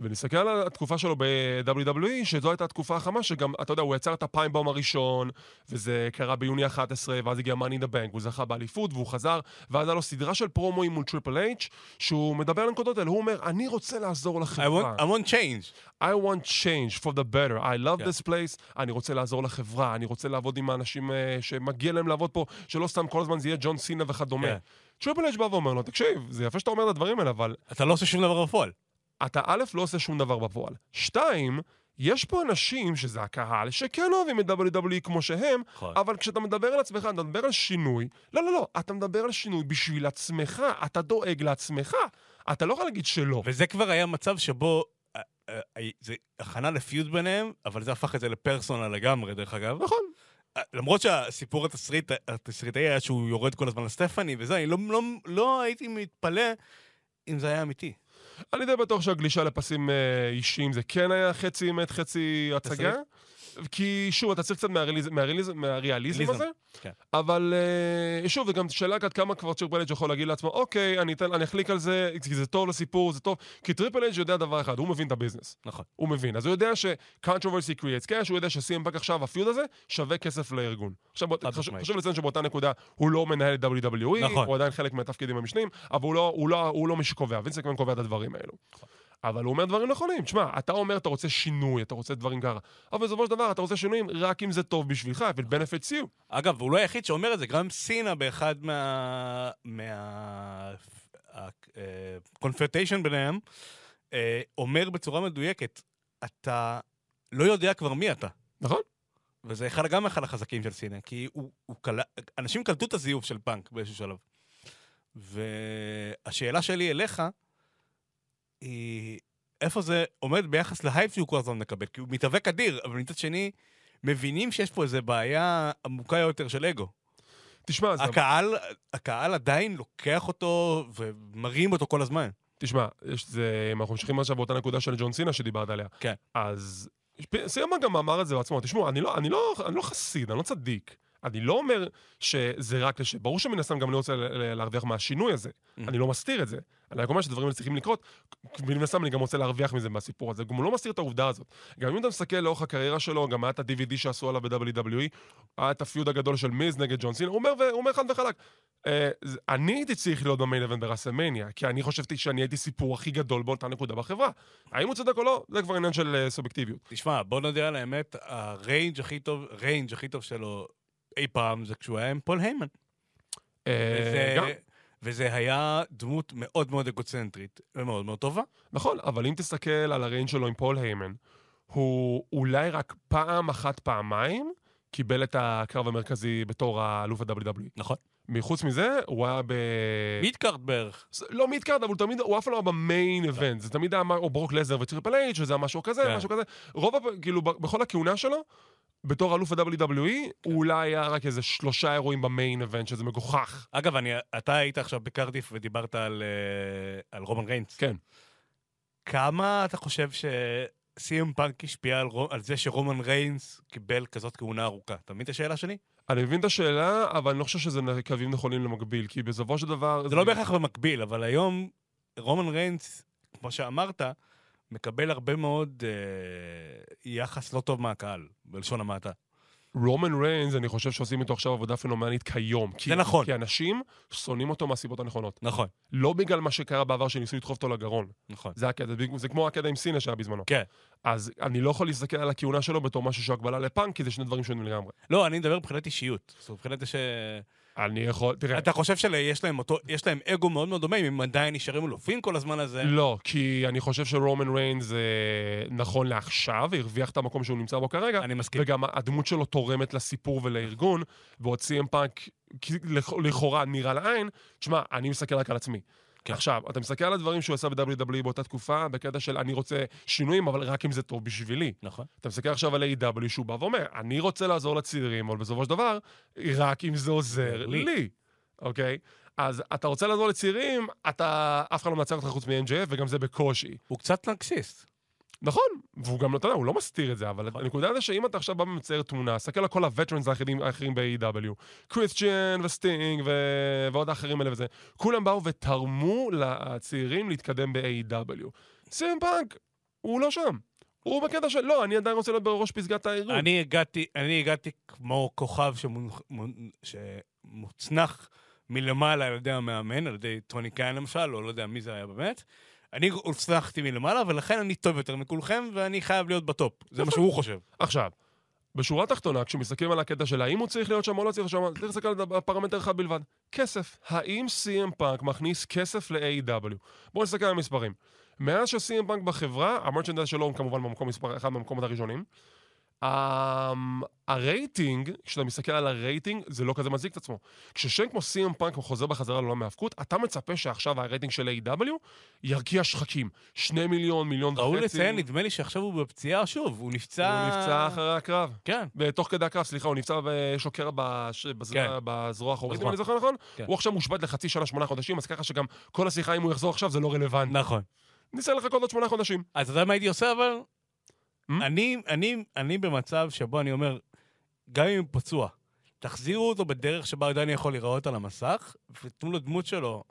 ונסתכל על התקופה שלו ב-WWE, שזו הייתה התקופה החמה, שגם, אתה יודע, הוא יצר את ה pipe bomb הראשון, וזה קרה ביוני 11, ואז הגיע in the Bank, והוא זכה באליפות, והוא חזר, ואז היה לו סדרה של פרומואים מול טריפל אייץ', שהוא מדבר על הנקודות האלה, הוא אומר, אני רוצה לעזור לחברה. I want, I want change. I want change for the better. I love this place. כן. אני רוצה לעזור לחברה, אני רוצה לעבוד עם האנשים אה, שמגיע להם לעבוד פה, שלא סתם כל הזמן זה יהיה ג'ון סינה וכדומה. כן. טריפל אייץ' בא ואומר לו, תקשיב, זה יפה שאתה אומר את הדברים האלה, אבל אתה לא עושה שום דבר בפועל. אתה א', לא עושה שום דבר בפועל. שתיים, יש פה אנשים, שזה הקהל, שכן אוהבים את WWE כמו שהם, נכון. אבל כשאתה מדבר על עצמך, אתה מדבר על שינוי. לא, לא, לא, אתה מדבר על שינוי בשביל עצמך, אתה דואג לעצמך. אתה לא יכול להגיד שלא. וזה כבר היה מצב שבו... אה, אה, זה הכנה ל feud ביניהם, אבל זה הפך את זה ל personal לגמרי, דרך אגב. נכון. אה, למרות שהסיפור התסריט, התסריטאי היה שהוא יורד כל הזמן לסטפני וזה, אני לא, לא, לא הייתי מתפלא אם זה היה אמיתי. אני די בטוח שהגלישה לפסים אה, אישיים זה כן היה חצי אמת, חצי הצגה. כי שוב, אתה צריך קצת מהריאליזם, מהריאליזם, מהריאליזם ריאליזם, הזה. כן. אבל אה, שוב, וגם שאלה עד כמה כבר טריפל אייץ' יכול להגיד לעצמו, אוקיי, אני, אתן, אני אחליק על זה, כי זה טוב לסיפור, זה טוב. כי טריפל אייץ' יודע דבר אחד, הוא מבין את הביזנס. נכון. הוא מבין. אז הוא יודע ש-controversy creates cash, הוא יודע ש-CM עכשיו, ה feud הזה, שווה כסף לארגון. עכשיו, חשוב. חשוב לציין שבאותה נקודה הוא לא מנהל את WWE, נכון. הוא עדיין חלק מהתפקידים המשניים, אבל הוא לא, הוא לא, הוא לא מי שקובע, וינסק מן קובע את הדברים האלו. אבל הוא אומר דברים נכונים. תשמע, אתה אומר אתה רוצה שינוי, אתה רוצה דברים ככה, אבל בסופו של דבר אתה רוצה שינויים רק אם זה טוב בשבילך, it benefits you. אגב, הוא לא היחיד שאומר את זה, גם סינה באחד מה... מה... הקונפרטיישן ביניהם, אה, אומר בצורה מדויקת, אתה לא יודע כבר מי אתה. נכון? וזה אחד, גם אחד החזקים של סינה, כי הוא, הוא קל... אנשים קלטו את הזיוף של פאנק באיזשהו שלב. והשאלה שלי אליך איפה זה עומד ביחס להייפ שהוא כל הזמן מקבל? כי הוא מתאבק אדיר, אבל מצד שני, מבינים שיש פה איזו בעיה עמוקה יותר של אגו. תשמע, זה... הקהל, הקהל עדיין לוקח אותו ומרים אותו כל הזמן. תשמע, יש זה, אם אנחנו ממשיכים עכשיו באותה נקודה של ג'ון סינה שדיברת עליה. כן. אז סיימה גם אמר את זה בעצמו. תשמעו, אני לא, אני, לא, אני לא חסיד, אני לא צדיק. אני לא אומר שזה רק לש... ברור שמן הסתם גם אני רוצה להרוויח מהשינוי הזה. Mm. אני לא מסתיר את זה. אני רק אומר שדברים האלה צריכים לקרות, ומן הסתם אני גם רוצה להרוויח מזה מהסיפור הזה. גם הוא לא מסתיר את העובדה הזאת. גם אם אתה מסתכל לאורך הקריירה שלו, גם היה את ה-DVD שעשו עליו ב-WWE, היה את הפיוד הגדול של מיז נגד ג'ון סינה, הוא אומר, ו- הוא אומר חד וחלק. אה, אני הייתי צריך להיות ב main event בראסלמניה, כי אני חשבתי שאני הייתי סיפור הכי גדול באותה נקודה בחברה. האם הוא צודק או לא, זה כבר עניין של אה, סובייקטיביות. תשמע, בוא נודה על האמת, הריינג' הכי טוב, ריינג' הכי טוב שלו אי פעם זה כשהוא היה עם פול היימן. אה, וזה, היה דמות מאוד מאוד אגוצנטרית ומאוד מאוד טובה. נכון, אבל אם תסתכל על הריינג שלו עם פול היימן, הוא אולי רק פעם אחת, פעמיים, קיבל את הקרב המרכזי בתור האלוף ה-WWE. נכון. מחוץ מזה, הוא היה ב... midcard בערך. לא midcard, אבל תמיד, הוא אף פעם לא היה ב main event. זה תמיד היה או ברוק לסנר וטריפל אייץ', שזה היה משהו כזה, כן. משהו כזה. רוב, כאילו, בכל הכהונה שלו, בתור אלוף ה-WWE, הוא אולי היה רק איזה שלושה אירועים ב main event, שזה מגוחך. אגב, אני, אתה היית עכשיו בקרדיף ודיברת על, אה, על רומן ריינס. כן. כמה אתה חושב ש-CM פאנק השפיע על, על זה שרומן ריינס קיבל כזאת כהונה ארוכה? אתה מבין את השאלה שלי? אני מבין את השאלה, אבל אני לא חושב שזה קווים נכונים למקביל, כי בסופו של דבר... זה לא בהכרח במקביל, אבל היום רומן ריינס, כמו שאמרת, מקבל הרבה מאוד אה, יחס לא טוב מהקהל, בלשון המעטה. רומן ריינס, אני חושב שעושים איתו עכשיו עבודה פנומנית כיום. כי, זה נכון. כי אנשים שונאים אותו מהסיבות הנכונות. נכון, לא בגלל מה שקרה בעבר שניסו לדחוף אותו לגרון. נכון. זה הקטע, זה- כמו הקטע עם סינה שהיה בזמנו. כן. אז אני לא יכול להסתכל על הכהונה שלו בתור משהו שהוא הקבלה לפאנק, כי זה שני דברים שונים לגמרי. לא, אני מדבר מבחינת אישיות. זאת אומרת, מבחינת ש... אני יכול, תראה, אתה חושב שיש להם אותו, יש להם אגו מאוד מאוד דומה, אם הם עדיין נשארים אלופים כל הזמן הזה? לא, כי אני חושב שרומן ריינס, אה, נכון לעכשיו, הרוויח את המקום שהוא נמצא בו כרגע, אני מסכים. וגם הדמות שלו תורמת לסיפור ולארגון, ועוד סי.אם פאנק, לכאורה נראה לעין, תשמע, אני מסתכל רק על עצמי. כן. עכשיו, אתה מסתכל על הדברים שהוא עשה ב-WWE באותה תקופה, בקטע של אני רוצה שינויים, אבל רק אם זה טוב בשבילי. נכון. אתה מסתכל עכשיו על A.W. שהוא בא ואומר, אני רוצה לעזור לצעירים, אבל בסופו של דבר, רק אם זה עוזר לי. לי, אוקיי? אז אתה רוצה לעזור לצעירים, אתה, אף אחד לא מנצח אותך חוץ מ-MJF, וגם זה בקושי. הוא קצת נרקסיסט. נכון, והוא גם, אתה יודע, הוא לא מסתיר את זה, אבל הנקודה זה שאם אתה עכשיו בא ומצייר תמונה, סתכל על כל הווטרנס האחרים, האחרים ב-AW, קריסטיאן וסטינג ו- ועוד האחרים האלה וזה, כולם באו ותרמו לצעירים להתקדם ב-AEW. סי.אם פאנק, הוא לא שם. הוא בקטע של, לא, אני עדיין רוצה להיות בראש פסגת הארגון. אני הגעתי, אני הגעתי כמו כוכב מונ- שמוצנח מלמעלה על ידי המאמן, על ידי טוני קאן למשל, או לא יודע מי זה היה באמת. אני הוצנחתי מלמעלה, ולכן אני טוב יותר מכולכם, ואני חייב להיות ב top. זה מה שהוא חושב. עכשיו, בשורה התחתונה, כשמסתכלים על הקטע של האם הוא צריך להיות שם או לא צריך להיות שם, צריך להסתכל על פרמטר אחד בלבד. כסף. האם CM פאנק מכניס כסף ל-AEW? בואו נסתכל על המספרים. מאז ש-CM פאנק בחברה, ה merchandise שלו הוא כמובן במקום מספר אחד מהמקומות הראשונים. Um, הרייטינג, כשאתה מסתכל על הרייטינג, זה לא כזה מצדיק את עצמו. כששם כמו CM פאנק חוזר בחזרה לעולם ההאבקות, אתה מצפה שעכשיו הרייטינג של A.E.W. ירקיע שחקים. שני מיליון, מיליון וחצי. ראוי לציין, נדמה לי שעכשיו הוא בפציעה שוב, הוא נפצע... הוא נפצע אחרי הקרב. כן. בתוך כדי הקרב, סליחה, הוא נפצע, קרע בש- בז- כן. בזרוע האחורית, אם. אני זוכר נכון? כן. הוא עכשיו מושבת לחצי שנה, שמונה חודשים, אז ככה שגם כל השיחה, אם הוא יחזור עכשיו, זה לא רלוונטי. נכון. ניסה לחכות עוד שמונה חודשים. אז אתה יודע מה הייתי עושה, אבל? Hmm? אני, אני, אני במצב שבו אני אומר, גם אם הוא פצוע, תחזירו אותו בדרך שבה עדיין יכול להיראות על המסך, ותנו לדמות שלו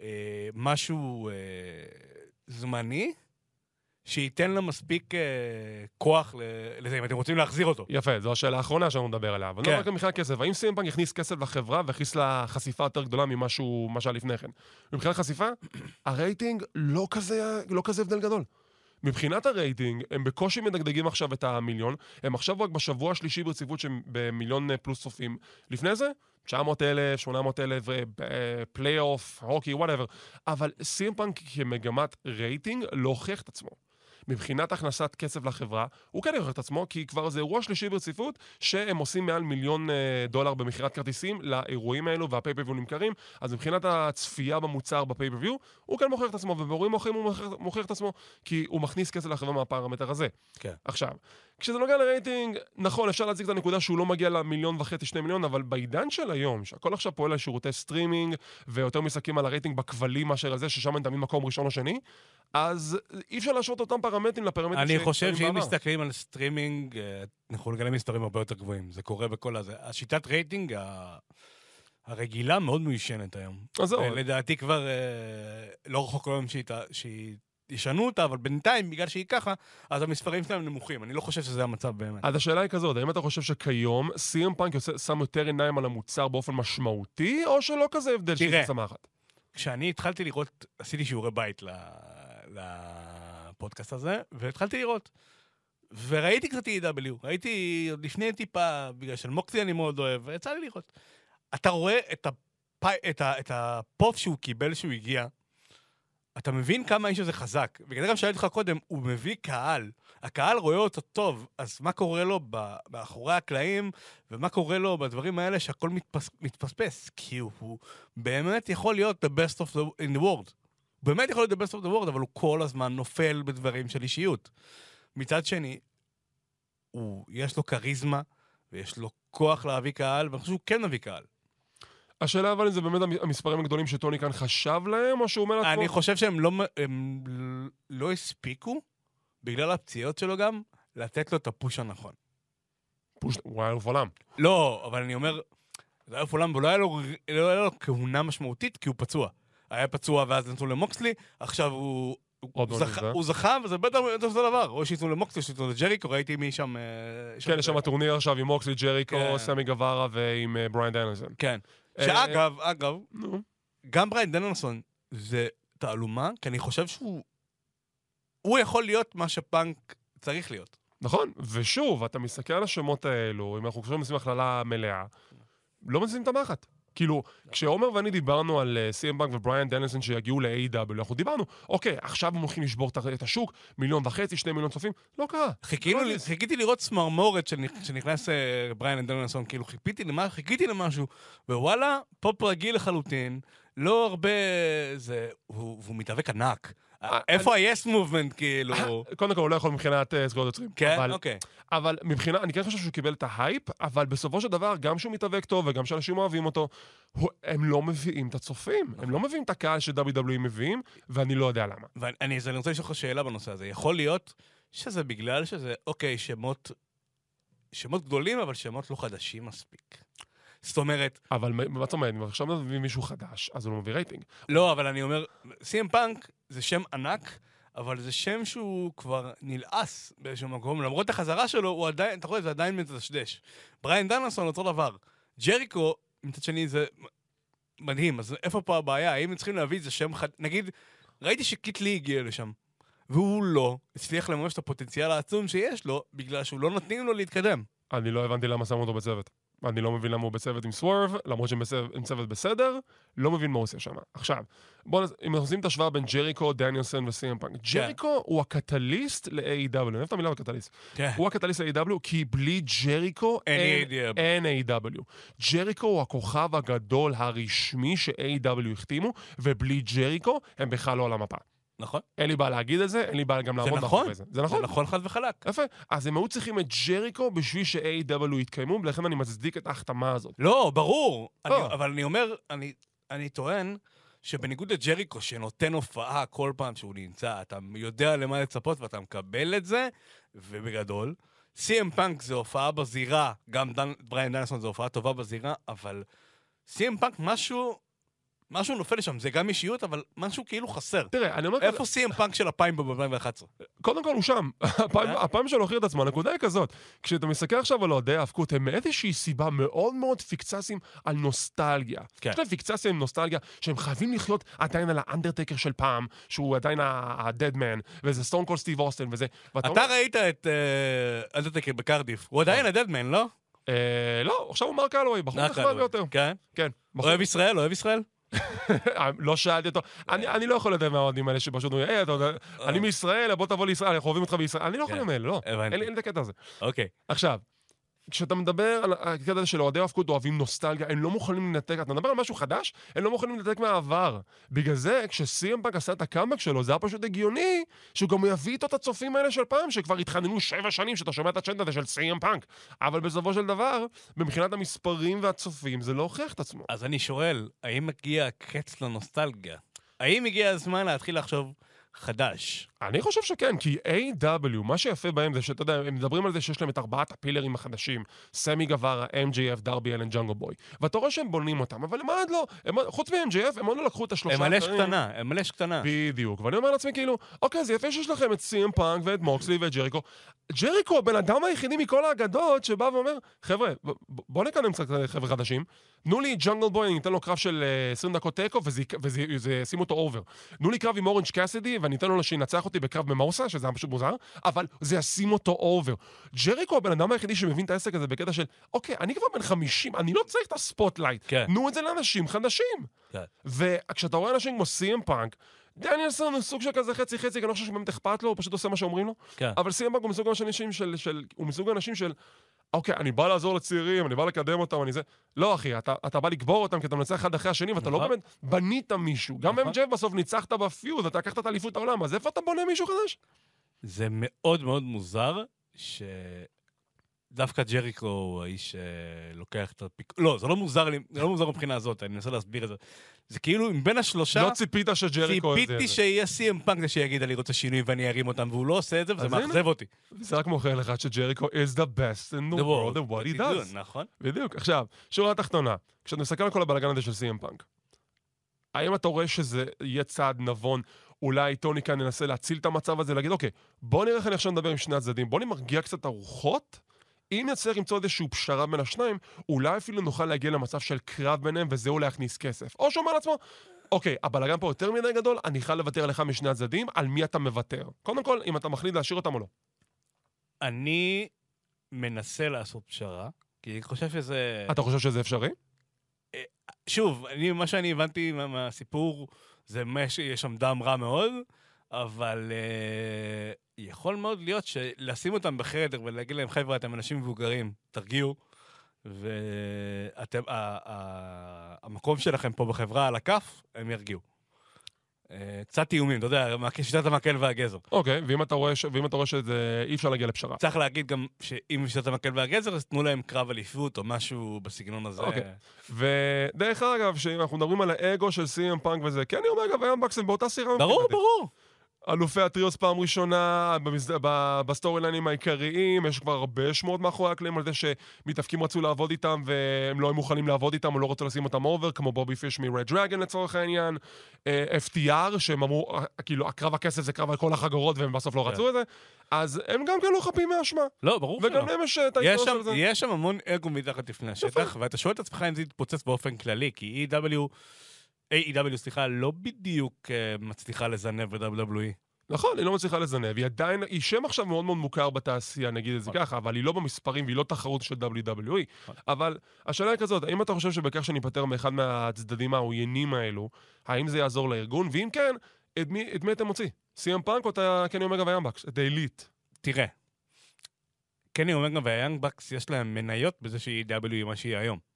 אה, משהו אה, זמני, שייתן לה מספיק אה, כוח לזה, אם אתם רוצים להחזיר אותו. יפה, זו השאלה האחרונה שאנחנו נדבר עליה. אבל כן. לא רק מבחינת כסף, האם סי.אם פאנק יכניס כסף לחברה והכניס לה חשיפה יותר גדולה ממה שהיה לפני כן? מבחינת חשיפה, הרייטינג לא כזה, לא כזה הבדל גדול. מבחינת הרייטינג, הם בקושי מדגדגים עכשיו את המיליון, הם עכשיו רק בשבוע השלישי ברציפות שהם במיליון אה, פלוס צופים. לפני זה, 900 אלף, 800 אלף, פלייאוף, הוקי, whatever. אבל סי.אם פאנק כמגמת רייטינג לא הוכיח את עצמו. מבחינת הכנסת כסף לחברה, הוא כן יוכיח את עצמו, כי כבר זה אירוע שלישי ברציפות, שהם עושים מעל מיליון אה, דולר במכירת כרטיסים לאירועים האלו, וה pay-per-view נמכרים, אז מבחינת הצפייה במוצר ב pay-per-view, הוא כן מוכיח את עצמו, ובאירועים אחרים הוא מוכיח, מוכיח את עצמו, כי הוא מכניס כסף לחברה מהפרמטר הזה. כן. עכשיו, כשזה נוגע לרייטינג, נכון, אפשר להציג את הנקודה שהוא לא מגיע למיליון וחצי, שני מיליון, אבל בעידן של היום, שהכל עכשיו פועל על שירותי סטרימינג, ויותר מסתכלים על הרייטינג בכבלים מאשר על זה, ששם הם תמיד מקום ראשון או שני, אז אי אפשר להשוות אותם פרמטרים לפרמטרים אני חושב שאם בעבר. מסתכלים על סטרימינג, אה, אנחנו נגלה מספרים הרבה יותר גבוהים. זה קורה בכל הזה. השיטת רייטינג ה- הרגילה מאוד מיושנת היום. אז זהו, לדעתי כבר אה, לא רחוק היום שהיא... ישנו אותה, אבל בינתיים, בגלל שהיא ככה, אז המספרים שלהם נמוכים. אני לא חושב שזה המצב באמת. אז השאלה היא כזאת, האם אתה חושב שכיום סי.אם פאנק שם יותר עיניים על המוצר באופן משמעותי, או שלא כזה הבדל. שזה צמחת? כשאני התחלתי לראות, עשיתי שיעורי בית לפודקאסט הזה, והתחלתי לראות. וראיתי קצת E.W, ראיתי עוד לפני טיפה, בגלל של מוקסי אני מאוד אוהב, ויצא לי לראות. אתה רואה את, הפ... את, ה... את הפופ שהוא קיבל כשהוא הגיע, אתה מבין כמה האיש הזה חזק. בגלל זה גם שאלתי אותך קודם, הוא מביא קהל. הקהל רואה אותו טוב, אז מה קורה לו מאחורי הקלעים, ומה קורה לו בדברים האלה שהכל מתפס, מתפספס? כי הוא באמת יכול להיות the best of the, in the world. הוא באמת יכול להיות the best of the world, אבל הוא כל הזמן נופל בדברים של אישיות. מצד שני, הוא, יש לו כריזמה, ויש לו כוח להביא קהל, ואני חושב שהוא כן מביא קהל. השאלה אבל אם זה באמת המ- המספרים הגדולים שטוני כאן חשב להם, או שהוא אומר לעצמו... אני חושב שהם לא, הם לא הספיקו, בגלל הפציעות שלו גם, לתת לו את הפוש הנכון. push- הוא היה אלוף עולם. לא, אבל אני אומר, זה היה פולאם, ולא היה לו, לא היה לו כהונה משמעותית, כי הוא פצוע. היה פצוע ואז נתנו למוקסלי, עכשיו הוא... הוא, מעט זכה, זה. הוא זכה, וזה בטח אותו דבר. או שייתנו למוקסלי, או שייתנו לג'ריקו, ראיתי מי שם... אה, כן, יש שם טורניר עכשיו עם מוקסלי, ג'ריקו, כן. סמי גווארה ועם אה, בריאן דנלסון. כן. שאגב, אגב, נו. גם בריין דנלסון זה תעלומה, כי אני חושב שהוא... הוא יכול להיות מה שפאנק צריך להיות. נכון, ושוב, אתה מסתכל על השמות האלו, אם אנחנו עכשיו עושים הכללה מלאה, לא מזיזים את המחט. כאילו, כשעומר ואני דיברנו על אה, סי.אם בנק ובריאן דניסון שיגיעו ל-A.W, אנחנו דיברנו, אוקיי, עכשיו הם הולכים לשבור את השוק, מיליון וחצי, שני מיליון צופים, לא קרה. לא. חיכיתי לראות צמרמורת שנכ- שנכנס אה, בריין דנלסון, כאילו חיכיתי למשהו, חיכיתי למשהו, ווואלה, פופ רגיל לחלוטין, לא הרבה... זה... הוא, והוא מתאבק ענק. אה, איפה ה-yes movement, כאילו? קודם כל, הוא לא יכול מבחינת אה, זכויות יוצרים. כן? אוקיי. אבל מבחינה, אני כן חושב שהוא קיבל את ההייפ, אבל בסופו של דבר, גם שהוא מתאבק טוב וגם שאנשים אוהבים אותו, הם לא מביאים את הצופים. הם נכון. לא מביאים את הקהל ש-WWE מביאים, ואני לא יודע למה. ואני רוצה לשאול אותך שאלה בנושא הזה. יכול להיות שזה בגלל שזה, אוקיי, שמות... שמות גדולים, אבל שמות לא חדשים מספיק. זאת אומרת, אבל מה זאת אומרת, אם עכשיו מביא מישהו חדש, אז הוא לא מביא רייטינג. לא, אבל אני אומר, סי.אם פאנק זה שם ענק, אבל זה שם שהוא כבר נלעס באיזשהו מקום. למרות החזרה שלו, הוא עדיין, אתה רואה, זה עדיין מדשדש. בריין דנלסון אותו דבר. ג'ריקו, מצד שני, זה מדהים. אז איפה פה הבעיה? האם הם צריכים להביא איזה שם חד... נגיד, ראיתי שקיט לי הגיע לשם, והוא לא הצליח לממש את הפוטנציאל העצום שיש לו, בגלל שהוא לא נותנים לו להתקדם. אני לא הבנתי למה שמו אותו בצוות. אני לא מבין למה הוא בצוות עם סוורב, למרות שהם בצוות, צוות בסדר, לא מבין מה הוא עושה שם. עכשיו, בואו, נ- אם אנחנו עושים את ההשוואה בין ג'ריקו, דניאלסון וסי.אם פאנק, ג'ריקו הוא הקטליסט ל-AW, אני אוהב את המילה קטליסט. כן. הוא הקטליסט ל-AW, כי בלי ג'ריקו אין A.W. ג'ריקו הוא הכוכב הגדול הרשמי ש-A.W. החתימו, ובלי ג'ריקו הם בכלל לא על המפה. נכון? אין לי בעיה להגיד את זה, אין לי בעיה גם לעמוד נכון. מאחורי זה. זה נכון. זה נכון חד וחלק. יפה. אז הם היו צריכים את ג'ריקו בשביל ש-AEW יתקיימו, ולכן אני מצדיק את ההחתמה הזאת. לא, ברור. אני, לא. אבל אני אומר, אני, אני טוען שבניגוד לג'ריקו, שנותן הופעה כל פעם שהוא נמצא, אתה יודע למה לצפות ואתה מקבל את זה, ובגדול. סי.אם פאנק זה הופעה בזירה, גם דן, בריאן דנלסון זה הופעה טובה בזירה, אבל סי.אם פאנק משהו, משהו נופל לשם, זה גם אישיות, אבל משהו כאילו חסר. תראה, אני אומר איפה סי.אם פאנק של ה pipe bomb 2011? קודם כל הוא שם. הפעם- שלו הוכיח את עצמו, הנקודה היא כזאת. כשאתה מסתכל עכשיו על אוהדי ההיאבקות, הם מאיזושהי סיבה מאוד מאוד פיקססים על נוסטלגיה. כן. יש להם פיקסציה עם נוסטלגיה, שהם חייבים לחיות עדיין על האנדרטקר של פעם, שהוא עדיין man, וזה סטון קולד סטיב אוסטן וזה. אתה ראית את אה, אנדרטקר בקרדיף, הוא עדיין ה dead man, לא? אה, לא, עכשיו הוא מארק קאלאווי, בחור נחמד. ביותר. כן. כן. אוהב ישראל? אוהב ישראל? לא שאלתי אותו, אני לא יכול לדעת מהאוהדים האלה שפשוט אומרים, היי, יודע, אני מישראל, בוא תבוא לישראל, אנחנו אוהבים אותך בישראל. אני לא יכול כן. אלה, לא. אין לי את הקטע הזה. אוקיי. עכשיו, כשאתה מדבר על הקטע הזה של אוהדי האבקות אוהבים נוסטלגיה, הם לא מוכנים לנתק, אתה מדבר על משהו חדש, הם לא מוכנים לנתק מהעבר. בגלל זה, כשסי.אם פאנק עשה את הקאמבק שלו, זה היה פשוט הגיוני שהוא גם יביא איתו את הצופים האלה של פעם, שכבר התחננו שבע שנים שאתה שומע את הצ'נט הזה של סי.אם פאנק. אבל בסופו של דבר, מבחינת המספרים והצופים, זה לא הוכיח את עצמו. אז אני שואל, האם מגיע הקץ לנוסטלגיה? האם הגיע הזמן להתחיל לחשוב חדש? אני חושב שכן, כי A.W, מה שיפה בהם זה שאתה יודע, הם מדברים על זה שיש להם את ארבעת הפילרים החדשים, סמי גווארה, MJF, דרבי אלן, ג'אנגו בוי. ואתה רואה שהם בונים אותם, אבל הם עד לא, הם, חוץ מ-MJF, הם עוד לא לקחו את השלושה הם האחרים. קטנה, הם מלא קטנה. בדיוק, ואני אומר לעצמי כאילו, אוקיי, זה יפה שיש לכם את סי.אם פאנק ואת מוקסלי ואת ג'ריקו. ג'ריקו, הבן אדם היחידי מכל האגדות שבא ואומר, חבר'ה, בוא נקדם קצת חבר'ה חדשים. תנו לי ג'אנגל בוי, אני אתן לו קרב של אה, 20 דקות תיקו, וזה ישים אותו over. תנו לי קרב עם אורנג' קאסידי, ואני אתן לו שינצח אותי בקרב במימוזה, שזה היה פשוט מוזר, אבל זה ישים אותו over. ג'ריקו הבן אדם היחידי שמבין את העסק הזה בקטע של, אוקיי, אני כבר בן 50, אני לא צריך את ה spotlight. כן. תנו את זה לאנשים חדשים. כן. וכשאתה רואה אנשים כמו סי.אם פאנק, דניאלסון הוא סוג של כזה חצי חצי, כי אני לא חושב שבאמת אכפת לו, הוא פשוט עושה מה שאומרים לו. כן. אבל סי.אם פאנק הוא מסוג האנשים של, של... הוא מסוג האנשים של... אוקיי, אני בא לעזור לצעירים, אני בא לקדם אותם, אני זה... לא, אחי, אתה, אתה בא לקבור אותם כי אתה מנצח אחד אחרי השני, ואתה לא נכון. באמת בנית מישהו. גם נכון. MJ בסוף ניצחת בפיוד, אתה לקחת את אליפות העולם, אז איפה אתה בונה מישהו חדש? זה מאוד מאוד מוזר דווקא ג'ריקו הוא האיש שלוקח את הפיק... לא, זה לא מוזר לי, זה לא מוזר מבחינה הזאת, אני מנסה להסביר את זה. זה כאילו, בין השלושה, לא ציפית שג'ריקו... ציפיתי. שיהיה סי.אם פאנק זה שיגיד אני רוצה שינוי ואני ארים אותם, והוא לא עושה את זה, וזה. מאכזב אותי. זה רק מוכר לך שג'ריקו is the best in the world at what he does. נכון. בדיוק. עכשיו, שורה תחתונה, כשאתה מסתכל על כל הבלאגן הזה של סי.אם פאנק, האם אתה רואה שזה יהיה צעד נבון, אולי טוני כאן ינסה להציל את המצב הזה, להגיד, אוקיי, בוא נראה איך אני עכשיו מדבר עם שני הצדדים, בוא נמרגיע קצת הרוחות, אם נצליח למצוא איזושהי פשרה בין השניים, אולי אפילו נוכל להגיע למצב של קרב ביניהם, וזה אולי יכניס כסף. או שהוא אומר לעצמו, אוקיי, הבלאגן פה יותר מדי גדול, אני חייב לוותר לך משני הצדדים, על מי אתה מוותר. קודם כל, אם אתה מחליט להשאיר אותם או לא. אני מנסה לעשות פשרה, כי אני חושב שזה... אתה חושב שזה אפשרי? שוב, אני, מה שאני הבנתי מה- מהסיפור, זה מה שיש שם דם רע מאוד, אבל uh, יכול מאוד להיות שלשים אותם בחדר ולהגיד להם, חבר'ה, אתם אנשים מבוגרים, תרגיעו, ואתם, המקום שלכם פה בחברה על הכף, הם ירגיעו. Uh, קצת איומים, אתה יודע, שיטת המקל והגזר. אוקיי, ואם אתה רואה. ואם אתה רואה שזה... אי אפשר להגיע לפשרה. צריך להגיד גם שאם שיטת המקל והגזר, אז תנו להם קרב אליפות או משהו בסגנון הזה. אוקיי. ודרך אגב, שאם אנחנו מדברים על האגו של סי.אם פאנק וזה, קני אומגה ואמבקס הם באותה סירה. ברור. ברור. אלופי ה trios פעם ראשונה, ב story line ים העיקריים, יש כבר הרבה שמות מאחורי הקלעים על זה שמתאבקים רצו לעבוד איתם והם לא היו מוכנים לעבוד איתם או לא רצו לשים אותם over, כמו בובי פיש מרד דרגון לצורך העניין, אה, FTR, שהם אמרו, אה, כאילו, הקרב הכסף זה קרב על כל החגורות והם בסוף לא כן. רצו את זה, אז הם גם כן לא חפים מאשמה. לא, ברור שלא. וגם להם יש את יש ההיסטוריה שם, של זה. יש שם המון אגו מתחת לפני השטח, ואתה שואל את עצמך אם זה יתפוצץ באופן כללי, כי EW, AEW, סליחה, לא בדיוק אה, מצליחה לזנב ב-WWE. נכון, היא לא מצליחה לזנב, היא עדיין, היא שם עכשיו מאוד מאוד מוכר בתעשייה, נגיד את זה נכון. ככה, אבל היא לא במספרים והיא לא תחרות של WWE. נכון. אבל השאלה היא כזאת, האם אתה חושב שבכך שניפטר מאחד מהצדדים העוינים האלו, האם זה יעזור לארגון? ואם כן, את מי, את מי אתה מוציא? סי.אם פאנק או את הקני אומגה והיאנג באקס? את העילית. תראה, קני אומגה והיאנג באקס יש להם מניות בזה ש-AEW היא מה שהיא היום.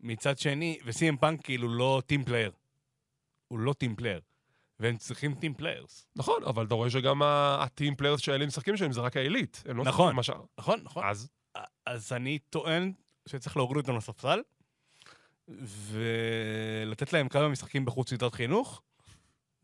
מצד שני, ו-CM פאנק כאילו לא team player. הוא לא team player. והם צריכים team players. נכון, אבל אתה רואה שגם הטים פליירס שהאלה משחקים שלהם זה רק העילית. לא נכון. השאר. נכון, נכון. אז? אז אני טוען שצריך להוריד אותם לספסל, ולתת להם כמה משחקים בחוץ סדרת חינוך,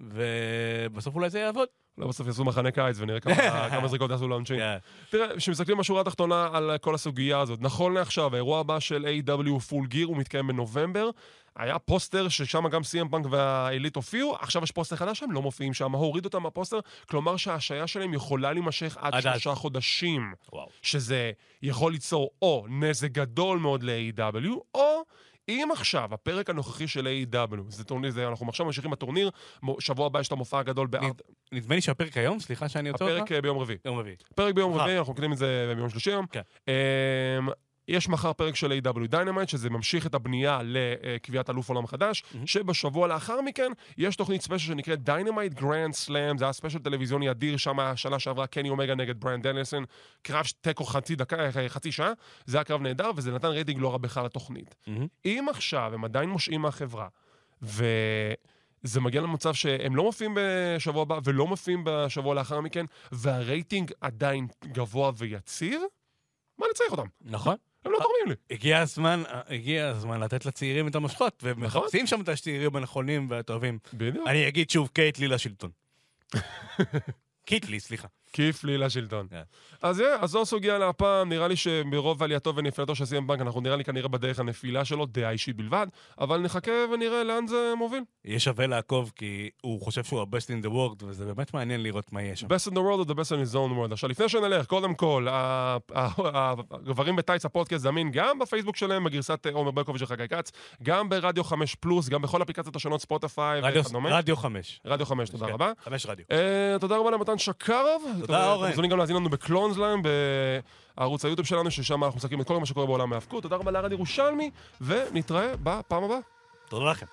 ובסוף אולי זה יעבוד. לא בסוף יעשו מחנה קיץ ונראה כמה כמה זריקות יעשו לעונשין. כן. תראה, כשמסתכלים בשורה התחתונה על כל הסוגיה הזאת, נכון לעכשיו, האירוע הבא של AEW פול גיר, הוא מתקיים בנובמבר. היה פוסטר ששם גם סי.אם פאנק והעילית הופיעו, עכשיו יש פוסטר חדש שהם לא מופיעים שם, הורידו אותם מהפוסטר, כלומר שההשעיה שלהם יכולה להימשך עד עד שלושה חודשים, וואו. שזה יכול ליצור או נזק גדול מאוד ל-AEW, או... אם עכשיו, הפרק הנוכחי של AEW, זה טורניר, זה, אנחנו עכשיו ממשיכים בטורניר, שבוע הבא יש את המופע הגדול בארט... נדמה לי שהפרק היום, סליחה שאני עוצר אותך. הפרק אה, ביום רביעי. יום רביעי. פרק ביום. רביעי, אנחנו מקליטים את זה ביום שלישי היום. כן. יש מחר פרק של AEW דיינמייט, שזה ממשיך את הבנייה לקביעת אלוף עולם חדש, Mhm. שבשבוע לאחר מכן יש תוכנית special שנקראת דיינמייט גרנד סלאם, זה היה special טלוויזיוני אדיר, שם השנה שעברה קני אומגה נגד בריאן דניאלסון, קרב תיקו חצי דקה, אה, חצי שעה, זה היה קרב נהדר, וזה נתן רייטינג לא רע בכלל לתוכנית. מהמם. אם עכשיו הם עדיין מושעים מהחברה, וזה מגיע למצב שהם לא מופיעים בשבוע הבא ולא מופיעים בשבוע לאחר מכן, והרייטינג עדיין גבוה ויציב, מה אני צריך אותם? נכון. הם לא תורמים לי. הגיע הזמן, הגיע הזמן לתת לצעירים את המושכות, ומחפשים שם את הצעירים הנכונים והטובים. בדיוק. אני אגיד שוב, קייטלי לשלטון. קיטלי, סליחה. כיף לי לשלטון. כן. אז yeah, אז זו סוגיה להפעם, נראה לי שמרוב עלייתו ונפילתו של CM Punk, אנחנו נראה לי כנראה בדרך הנפילה שלו, דעה אישית בלבד, אבל נחכה ונראה לאן זה מוביל. יהיה שווה לעקוב, כי הוא חושב שהוא ה-best in the world, וזה באמת מעניין לראות מה יהיה שם. best in the world or the best in his own world. עכשיו, לפני שנלך, קודם כל, הגברים בטייץ הפודקאסט זמין גם בפייסבוק שלהם, בגרסת אה, עומר ברקוביץ' וחגי כץ, גם ברדיו 5 פלוס, גם בכל אפליקציות השונות, ספוטיפיי רדיו- וכדומה. רדיו חמש. רדיו 5, תודה כן, רבה. חמש רדיו. אה, תודה רבה למתן שקרוב. תודה, אורן. אתם מוזמנים גם להאזין לנו ב clothesline, בערוץ היוטיוב שלנו, ששם אנחנו מסתכלים את כל מה שקורה בעולם ההאבקות. תודה רבה לארד ירושלמי, ונתראה בפעם הבאה. תודה לכם.